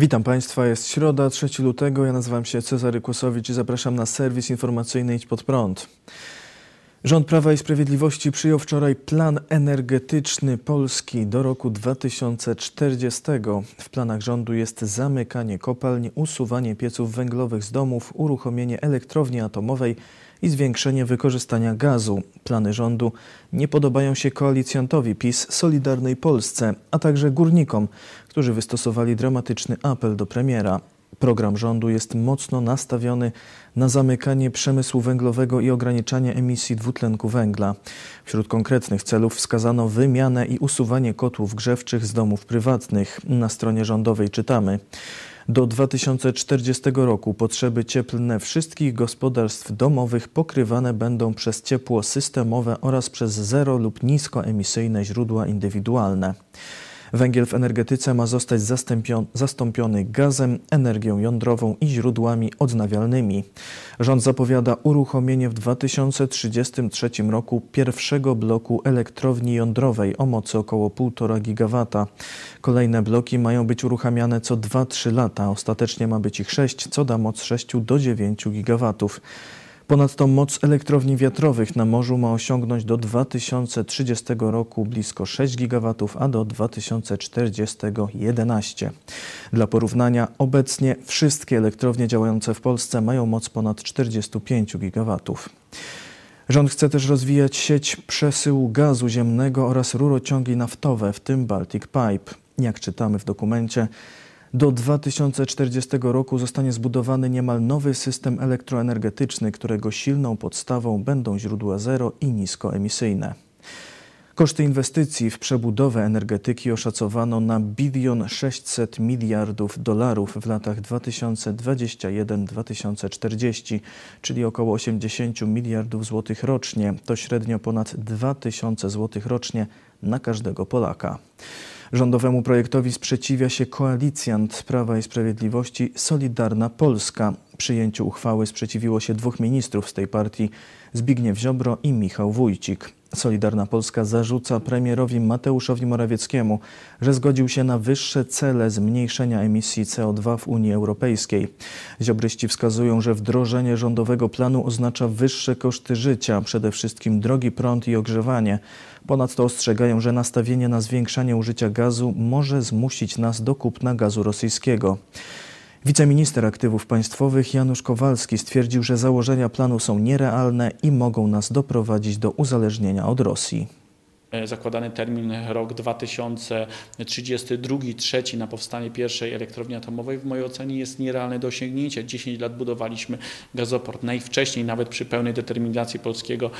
Witam Państwa, jest środa, 3 lutego. Ja nazywam się Cezary Kłosowicz i zapraszam na serwis informacyjny Idź Pod Prąd. Rząd Prawa i Sprawiedliwości przyjął wczoraj plan energetyczny Polski do roku 2040. W planach rządu jest zamykanie kopalń, usuwanie pieców węglowych z domów, uruchomienie elektrowni atomowej i zwiększenie wykorzystania gazu. Plany rządu nie podobają się koalicjantowi PiS Solidarnej Polsce, a także górnikom, którzy wystosowali dramatyczny apel do premiera. Program rządu jest mocno nastawiony na zamykanie przemysłu węglowego i ograniczanie emisji dwutlenku węgla. Wśród konkretnych celów wskazano wymianę i usuwanie kotłów grzewczych z domów prywatnych. Na stronie rządowej czytamy: do 2040 roku potrzeby cieplne wszystkich gospodarstw domowych pokrywane będą przez ciepło systemowe oraz przez zero lub niskoemisyjne źródła indywidualne. Węgiel w energetyce ma zostać zastąpiony gazem, energią jądrową i źródłami odnawialnymi. Rząd zapowiada uruchomienie w 2033 roku pierwszego bloku elektrowni jądrowej o mocy około 1,5 gigawata. Kolejne bloki mają być uruchamiane co 2-3 lata. Ostatecznie ma być ich 6, co da moc 6 do 9 gigawatów. Ponadto moc elektrowni wiatrowych na morzu ma osiągnąć do 2030 roku blisko 6 GW, a do 2040 11. Dla porównania obecnie wszystkie elektrownie działające w Polsce mają moc ponad 45 GW. Rząd chce też rozwijać sieć przesyłu gazu ziemnego oraz rurociągi naftowe, w tym Baltic Pipe. Jak czytamy w dokumencie, do 2040 roku zostanie zbudowany niemal nowy system elektroenergetyczny, którego silną podstawą będą źródła zero i niskoemisyjne. Koszty inwestycji w przebudowę energetyki oszacowano na bilion 600 miliardów dolarów w latach 2021-2040, czyli około 80 miliardów złotych rocznie. To średnio ponad 2000 złotych rocznie na każdego Polaka. Rządowemu projektowi sprzeciwia się koalicjant Prawa i Sprawiedliwości Solidarna Polska. Przyjęciu uchwały sprzeciwiło się dwóch ministrów z tej partii, Zbigniew Ziobro i Michał Wójcik. Solidarna Polska zarzuca premierowi Mateuszowi Morawieckiemu, że zgodził się na wyższe cele zmniejszenia emisji CO2 w Unii Europejskiej. Ziobryści wskazują, że wdrożenie rządowego planu oznacza wyższe koszty życia, przede wszystkim drogi prąd i ogrzewanie. Ponadto ostrzegają, że nastawienie na zwiększanie użycia gazu może zmusić nas do kupna gazu rosyjskiego. Wiceminister aktywów państwowych Janusz Kowalski stwierdził, że założenia planu są nierealne i mogą nas doprowadzić do uzależnienia od Rosji. E, zakładany termin rok 2032, trzeci na powstanie pierwszej elektrowni atomowej w mojej ocenie jest nierealne do osiągnięcia. 10 lat budowaliśmy gazoport. Najwcześniej, nawet przy pełnej determinacji polskiego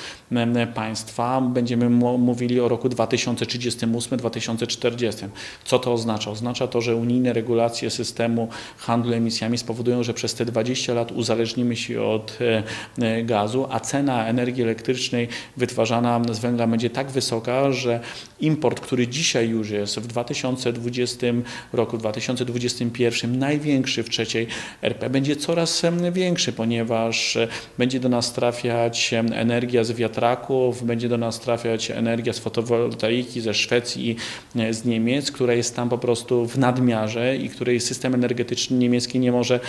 państwa, będziemy mówili o roku 2038-2040. Co to oznacza? Oznacza to, że unijne regulacje systemu handlu emisjami spowodują, że przez te 20 lat uzależnimy się od e, e, gazu, a cena energii elektrycznej wytwarzana z węgla będzie tak wysoka, że import, który dzisiaj już jest w 2020 roku, 2021 największy w trzeciej RP, będzie coraz większy, ponieważ będzie do nas trafiać energia z wiatraków, będzie do nas trafiać energia z fotowoltaiki ze Szwecji i z Niemiec, która jest tam po prostu w nadmiarze i której system energetyczny niemiecki nie może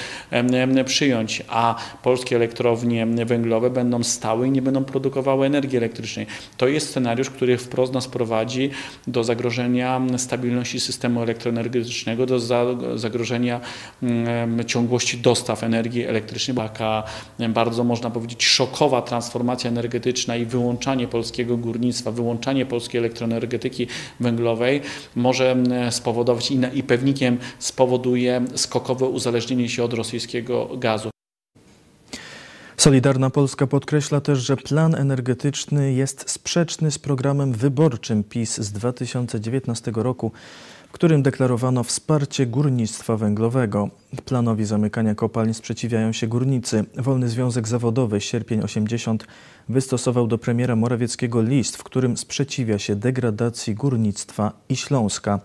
przyjąć, a polskie elektrownie węglowe będą stałe i nie będą produkowały energii elektrycznej. To jest scenariusz, który wprowadza wprost nas prowadzi do zagrożenia stabilności systemu elektroenergetycznego, do zagrożenia mm, ciągłości dostaw energii elektrycznej. Taka bardzo można powiedzieć szokowa transformacja energetyczna i wyłączanie polskiego górnictwa, wyłączanie polskiej elektroenergetyki węglowej może mm, spowodować i pewnikiem spowoduje skokowe uzależnienie się od rosyjskiego gazu. Solidarna Polska podkreśla też, że plan energetyczny jest sprzeczny z programem wyborczym PiS z 2019 roku, w którym deklarowano wsparcie górnictwa węglowego. Planowi zamykania kopalń sprzeciwiają się górnicy. Wolny Związek Zawodowy Sierpień 80 wystosował do premiera Morawieckiego list, w którym sprzeciwia się degradacji górnictwa i Śląska.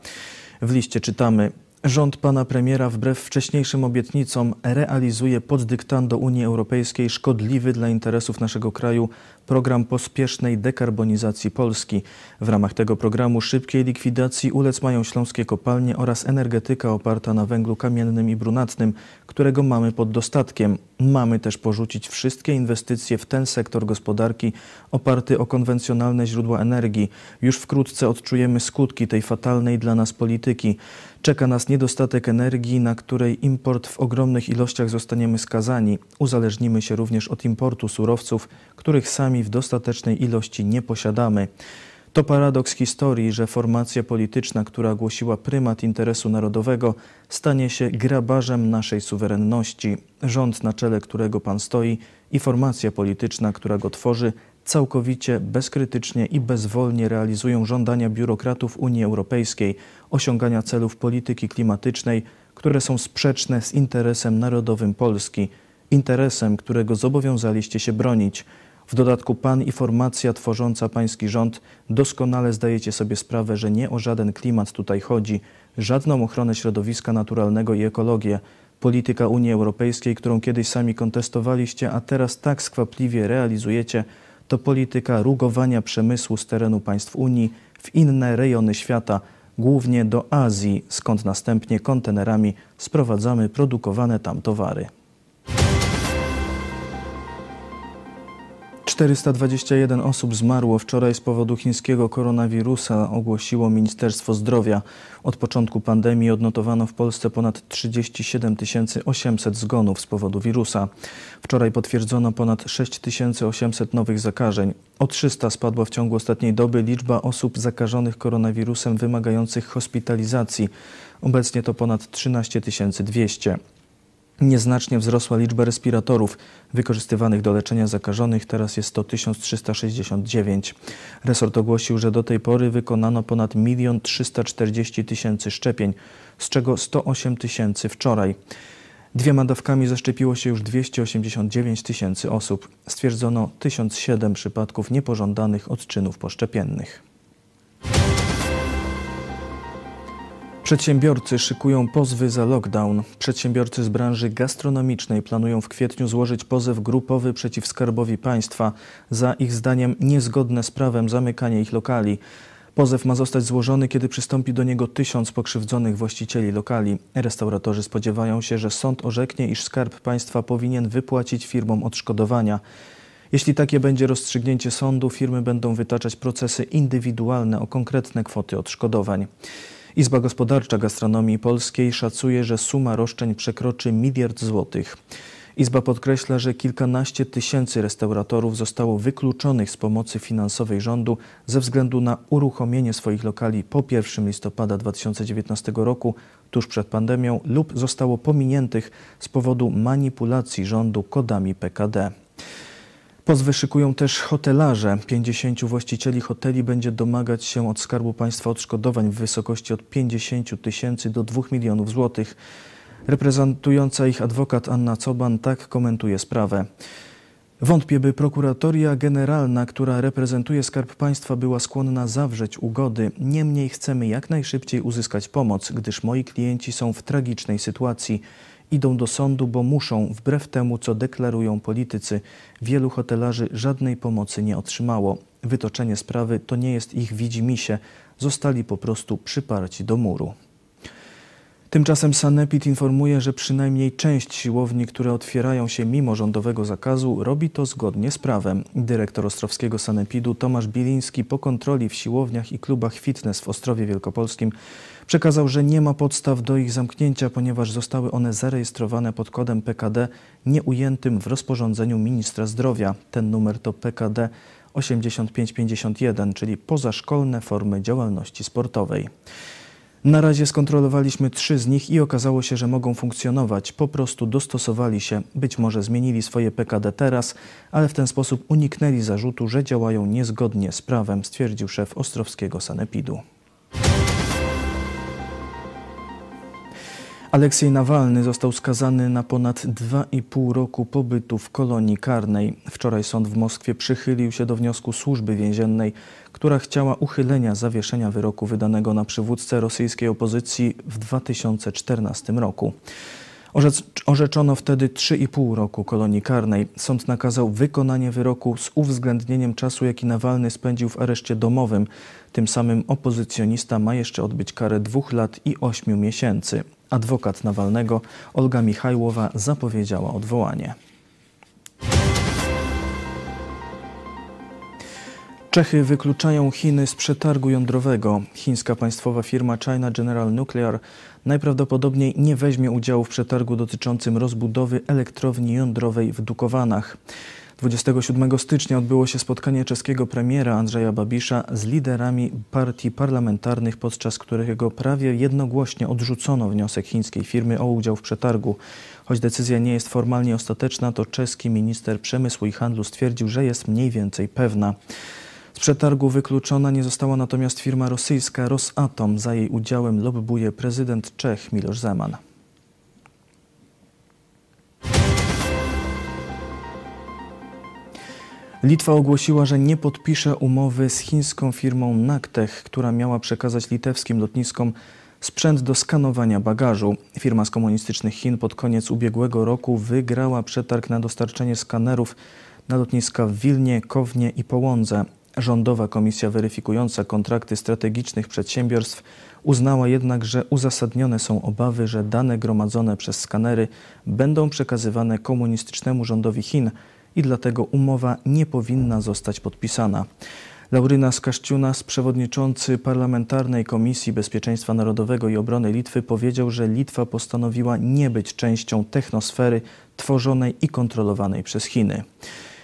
W liście czytamy: Rząd pana premiera wbrew wcześniejszym obietnicom realizuje pod dyktando Unii Europejskiej szkodliwy dla interesów naszego kraju program pospiesznej dekarbonizacji Polski. W ramach tego programu szybkiej likwidacji ulec mają śląskie kopalnie oraz energetyka oparta na węglu kamiennym i brunatnym, którego mamy pod dostatkiem. Mamy też porzucić wszystkie inwestycje w ten sektor gospodarki oparty o konwencjonalne źródła energii. Już wkrótce odczujemy skutki tej fatalnej dla nas polityki. Czeka nas niedostatek energii, na której import w ogromnych ilościach zostaniemy skazani. Uzależnimy się również od importu surowców, których sami w dostatecznej ilości nie posiadamy. To paradoks historii, że formacja polityczna, która głosiła prymat interesu narodowego, stanie się grabarzem naszej suwerenności. Rząd, na czele którego pan stoi, i formacja polityczna, która go tworzy, całkowicie, bezkrytycznie i bezwolnie realizują żądania biurokratów Unii Europejskiej osiągania celów polityki klimatycznej, które są sprzeczne z interesem narodowym Polski, interesem, którego zobowiązaliście się bronić. W dodatku pan i formacja tworząca pański rząd doskonale zdajecie sobie sprawę, że nie o żaden klimat tutaj chodzi, żadną ochronę środowiska naturalnego i ekologię. Polityka Unii Europejskiej, którą kiedyś sami kontestowaliście, a teraz tak skwapliwie realizujecie, to polityka rugowania przemysłu z terenu państw Unii w inne rejony świata, głównie do Azji, skąd następnie kontenerami sprowadzamy produkowane tam towary. 421 osób zmarło wczoraj z powodu chińskiego koronawirusa, ogłosiło Ministerstwo Zdrowia. Od początku pandemii odnotowano w Polsce ponad 37 800 zgonów z powodu wirusa. Wczoraj potwierdzono ponad 6800 nowych zakażeń. O 300 spadła w ciągu ostatniej doby liczba osób zakażonych koronawirusem wymagających hospitalizacji. Obecnie to ponad 13 200. Nieznacznie wzrosła liczba respiratorów wykorzystywanych do leczenia zakażonych, teraz jest to 1369. Resort ogłosił, że do tej pory wykonano ponad 1 340 tysięcy szczepień, z czego 108 tysięcy wczoraj. Dwiema dawkami zaszczepiło się już 289 tysięcy osób. Stwierdzono 1007 przypadków niepożądanych odczynów poszczepiennych. Przedsiębiorcy szykują pozwy za lockdown. Przedsiębiorcy z branży gastronomicznej planują w kwietniu złożyć pozew grupowy przeciw Skarbowi Państwa za ich zdaniem niezgodne z prawem zamykanie ich lokali. Pozew ma zostać złożony, kiedy przystąpi do niego tysiąc pokrzywdzonych właścicieli lokali. Restauratorzy spodziewają się, że sąd orzeknie, iż Skarb Państwa powinien wypłacić firmom odszkodowania. Jeśli takie będzie rozstrzygnięcie sądu, firmy będą wytaczać procesy indywidualne o konkretne kwoty odszkodowań. Izba Gospodarcza Gastronomii Polskiej szacuje, że suma roszczeń przekroczy miliard złotych. Izba podkreśla, że kilkanaście tysięcy restauratorów zostało wykluczonych z pomocy finansowej rządu ze względu na uruchomienie swoich lokali po 1 listopada 2019 roku, tuż przed pandemią, lub zostało pominiętych z powodu manipulacji rządu kodami PKD. Pozwy szykują też hotelarze. 50 właścicieli hoteli będzie domagać się od Skarbu Państwa odszkodowań w wysokości od 50 tysięcy do 2 milionów złotych. Reprezentująca ich adwokat Anna Coban tak komentuje sprawę. Wątpię, by prokuratoria generalna, która reprezentuje Skarb Państwa, była skłonna zawrzeć ugody. Niemniej chcemy jak najszybciej uzyskać pomoc, gdyż moi klienci są w tragicznej sytuacji idą do sądu, bo muszą, wbrew temu, co deklarują politycy. Wielu hotelarzy żadnej pomocy nie otrzymało. Wytoczenie sprawy to nie jest ich widzimisię, zostali po prostu przyparci do muru. Tymczasem Sanepid informuje, że przynajmniej część siłowni, które otwierają się mimo rządowego zakazu, robi to zgodnie z prawem. Dyrektor Ostrowskiego Sanepidu Tomasz Biliński po kontroli w siłowniach i klubach fitness w Ostrowie Wielkopolskim przekazał, że nie ma podstaw do ich zamknięcia, ponieważ zostały one zarejestrowane pod kodem PKD nieujętym w rozporządzeniu ministra zdrowia. Ten numer to PKD 8551, czyli pozaszkolne formy działalności sportowej. Na razie skontrolowaliśmy trzy z nich i okazało się, że mogą funkcjonować. Po prostu dostosowali się, być może zmienili swoje PKD teraz, ale w ten sposób uniknęli zarzutu, że działają niezgodnie z prawem, stwierdził szef Ostrowskiego Sanepidu. Aleksiej Nawalny został skazany na ponad 2,5 roku pobytu w kolonii karnej. Wczoraj sąd w Moskwie przychylił się do wniosku służby więziennej, która chciała uchylenia zawieszenia wyroku wydanego na przywódcę rosyjskiej opozycji w 2014 roku. Orzeczono wtedy 3,5 roku kolonii karnej. Sąd nakazał wykonanie wyroku z uwzględnieniem czasu, jaki Nawalny spędził w areszcie domowym. Tym samym opozycjonista ma jeszcze odbyć karę dwóch lat i ośmiu miesięcy. Adwokat Nawalnego Olga Michajłowa zapowiedziała odwołanie. Czechy wykluczają Chiny z przetargu jądrowego. Chińska państwowa firma China General Nuclear najprawdopodobniej nie weźmie udziału w przetargu dotyczącym rozbudowy elektrowni jądrowej w Dukowanach. 27 stycznia odbyło się spotkanie czeskiego premiera Andrzeja Babisza z liderami partii parlamentarnych, podczas którego prawie jednogłośnie odrzucono wniosek chińskiej firmy o udział w przetargu. Choć decyzja nie jest formalnie ostateczna, to czeski minister przemysłu i handlu stwierdził, że jest mniej więcej pewna. Z przetargu wykluczona nie została natomiast firma rosyjska Rosatom. Za jej udziałem lobbuje prezydent Czech Miloš Zeman. Litwa ogłosiła, że nie podpisze umowy z chińską firmą Nactech, która miała przekazać litewskim lotniskom sprzęt do skanowania bagażu. Firma z komunistycznych Chin pod koniec ubiegłego roku wygrała przetarg na dostarczenie skanerów na lotniska w Wilnie, Kownie i Połądze. Rządowa Komisja Weryfikująca Kontrakty Strategicznych Przedsiębiorstw uznała jednak, że uzasadnione są obawy, że dane gromadzone przez skanery będą przekazywane komunistycznemu rządowi Chin i dlatego umowa nie powinna zostać podpisana. Lauryna Skaszciunas, przewodniczący Parlamentarnej Komisji Bezpieczeństwa Narodowego i Obrony Litwy, powiedział, że Litwa postanowiła nie być częścią technosfery tworzonej i kontrolowanej przez Chiny.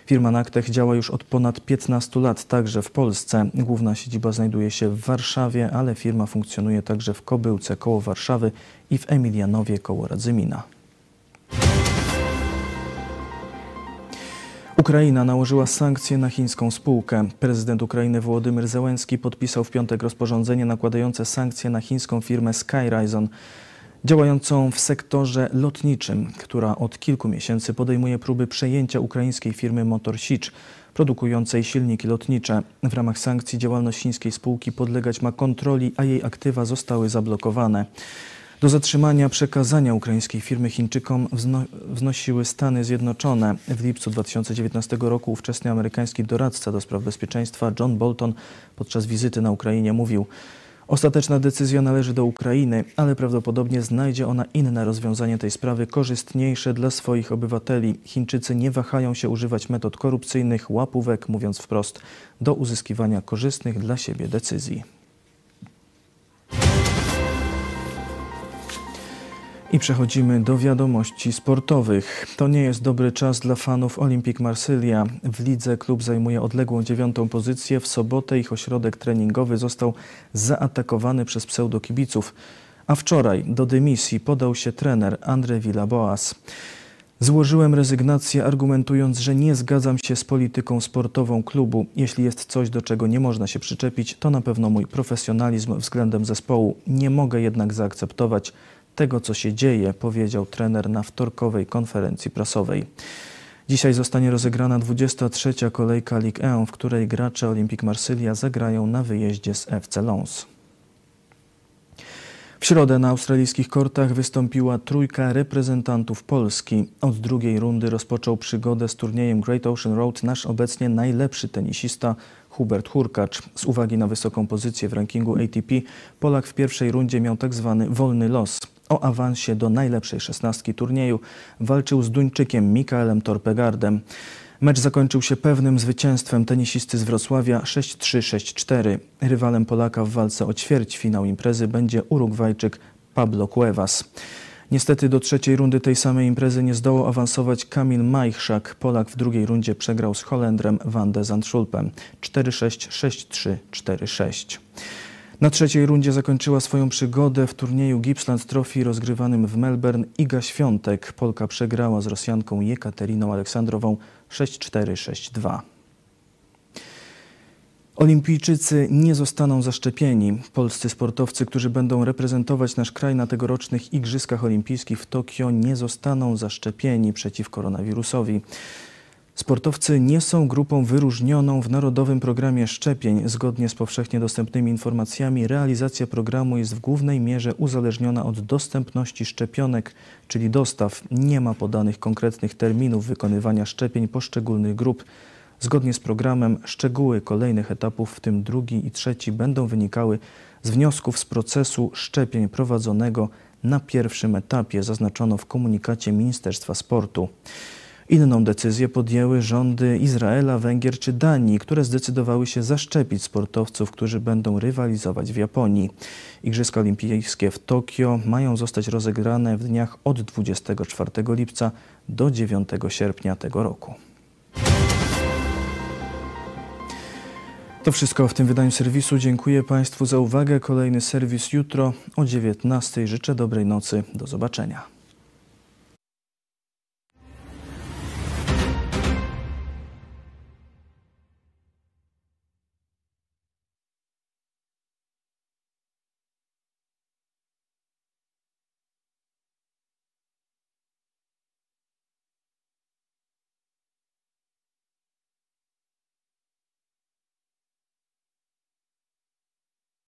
Firma Naktech działa już od ponad 15 lat także w Polsce. Główna siedziba znajduje się w Warszawie, ale firma funkcjonuje także w Kobyłce koło Warszawy i w Emilianowie koło Radzymina. Ukraina nałożyła sankcje na chińską spółkę. Prezydent Ukrainy Wołodymyr Zełenski podpisał w piątek rozporządzenie nakładające sankcje na chińską firmę Skyrizon działającą w sektorze lotniczym, która od kilku miesięcy podejmuje próby przejęcia ukraińskiej firmy Motor Sich, produkującej silniki lotnicze. W ramach sankcji działalność chińskiej spółki podlegać ma kontroli, a jej aktywa zostały zablokowane. Do zatrzymania przekazania ukraińskiej firmy Chińczykom wzno wznosiły Stany Zjednoczone. W lipcu 2019 roku ówczesny amerykański doradca do spraw bezpieczeństwa John Bolton podczas wizyty na Ukrainie mówił: Ostateczna decyzja należy do Ukrainy, ale prawdopodobnie znajdzie ona inne rozwiązanie tej sprawy korzystniejsze dla swoich obywateli. Chińczycy nie wahają się używać metod korupcyjnych, łapówek, mówiąc wprost, do uzyskiwania korzystnych dla siebie decyzji. I przechodzimy do wiadomości sportowych. To nie jest dobry czas dla fanów Olympique Marsylia. W lidze klub zajmuje odległą dziewiątą pozycję. W sobotę ich ośrodek treningowy został zaatakowany przez pseudokibiców. A wczoraj do dymisji podał się trener André Villaboas. Złożyłem rezygnację, argumentując, że nie zgadzam się z polityką sportową klubu. Jeśli jest coś, do czego nie można się przyczepić, to na pewno mój profesjonalizm względem zespołu. Nie mogę jednak zaakceptować, tego, co się dzieje, powiedział trener na wtorkowej konferencji prasowej. Dzisiaj zostanie rozegrana 23. kolejka Ligue 1, w której gracze Olympique Marsylia zagrają na wyjeździe z FC Lens. W środę na australijskich kortach wystąpiła trójka reprezentantów Polski. Od drugiej rundy rozpoczął przygodę z turniejem Great Ocean Road nasz obecnie najlepszy tenisista Hubert Hurkacz. Z uwagi na wysoką pozycję w rankingu ATP, Polak w pierwszej rundzie miał tak zwany wolny los. O awansie do najlepszej szesnastki turnieju walczył z Duńczykiem Mikaelem Torpegardem. Mecz zakończył się pewnym zwycięstwem tenisisty z Wrocławia 6-3-6-4. Rywalem Polaka w walce o ćwierćfinał imprezy będzie Urugwajczyk Pablo Cuevas. Niestety do trzeciej rundy tej samej imprezy nie zdołał awansować Kamil Majchrzak. Polak w drugiej rundzie przegrał z Holendrem Van de Zandschulpem 4-6, 6-3, 4-6. Na trzeciej rundzie zakończyła swoją przygodę w turnieju Gippsland Trophy rozgrywanym w Melbourne Iga Świątek. Polka przegrała z Rosjanką Jekateriną Aleksandrową 6-4, 6-2. Olimpijczycy nie zostaną zaszczepieni. Polscy sportowcy, którzy będą reprezentować nasz kraj na tegorocznych Igrzyskach Olimpijskich w Tokio, nie zostaną zaszczepieni przeciw koronawirusowi. Sportowcy nie są grupą wyróżnioną w Narodowym Programie Szczepień. Zgodnie z powszechnie dostępnymi informacjami, realizacja programu jest w głównej mierze uzależniona od dostępności szczepionek, czyli dostaw. Nie ma podanych konkretnych terminów wykonywania szczepień poszczególnych grup. Zgodnie z programem szczegóły kolejnych etapów, w tym drugi i trzeci, będą wynikały z wniosków z procesu szczepień prowadzonego na pierwszym etapie, zaznaczono w komunikacie Ministerstwa Sportu. Inną decyzję podjęły rządy Izraela, Węgier czy Danii, które zdecydowały się zaszczepić sportowców, którzy będą rywalizować w Japonii. Igrzyska Olimpijskie w Tokio mają zostać rozegrane w dniach od 24 lipca do 9 sierpnia tego roku. To wszystko w tym wydaniu serwisu. Dziękuję Państwu za uwagę. Kolejny serwis jutro o 19. Życzę dobrej nocy. Do zobaczenia.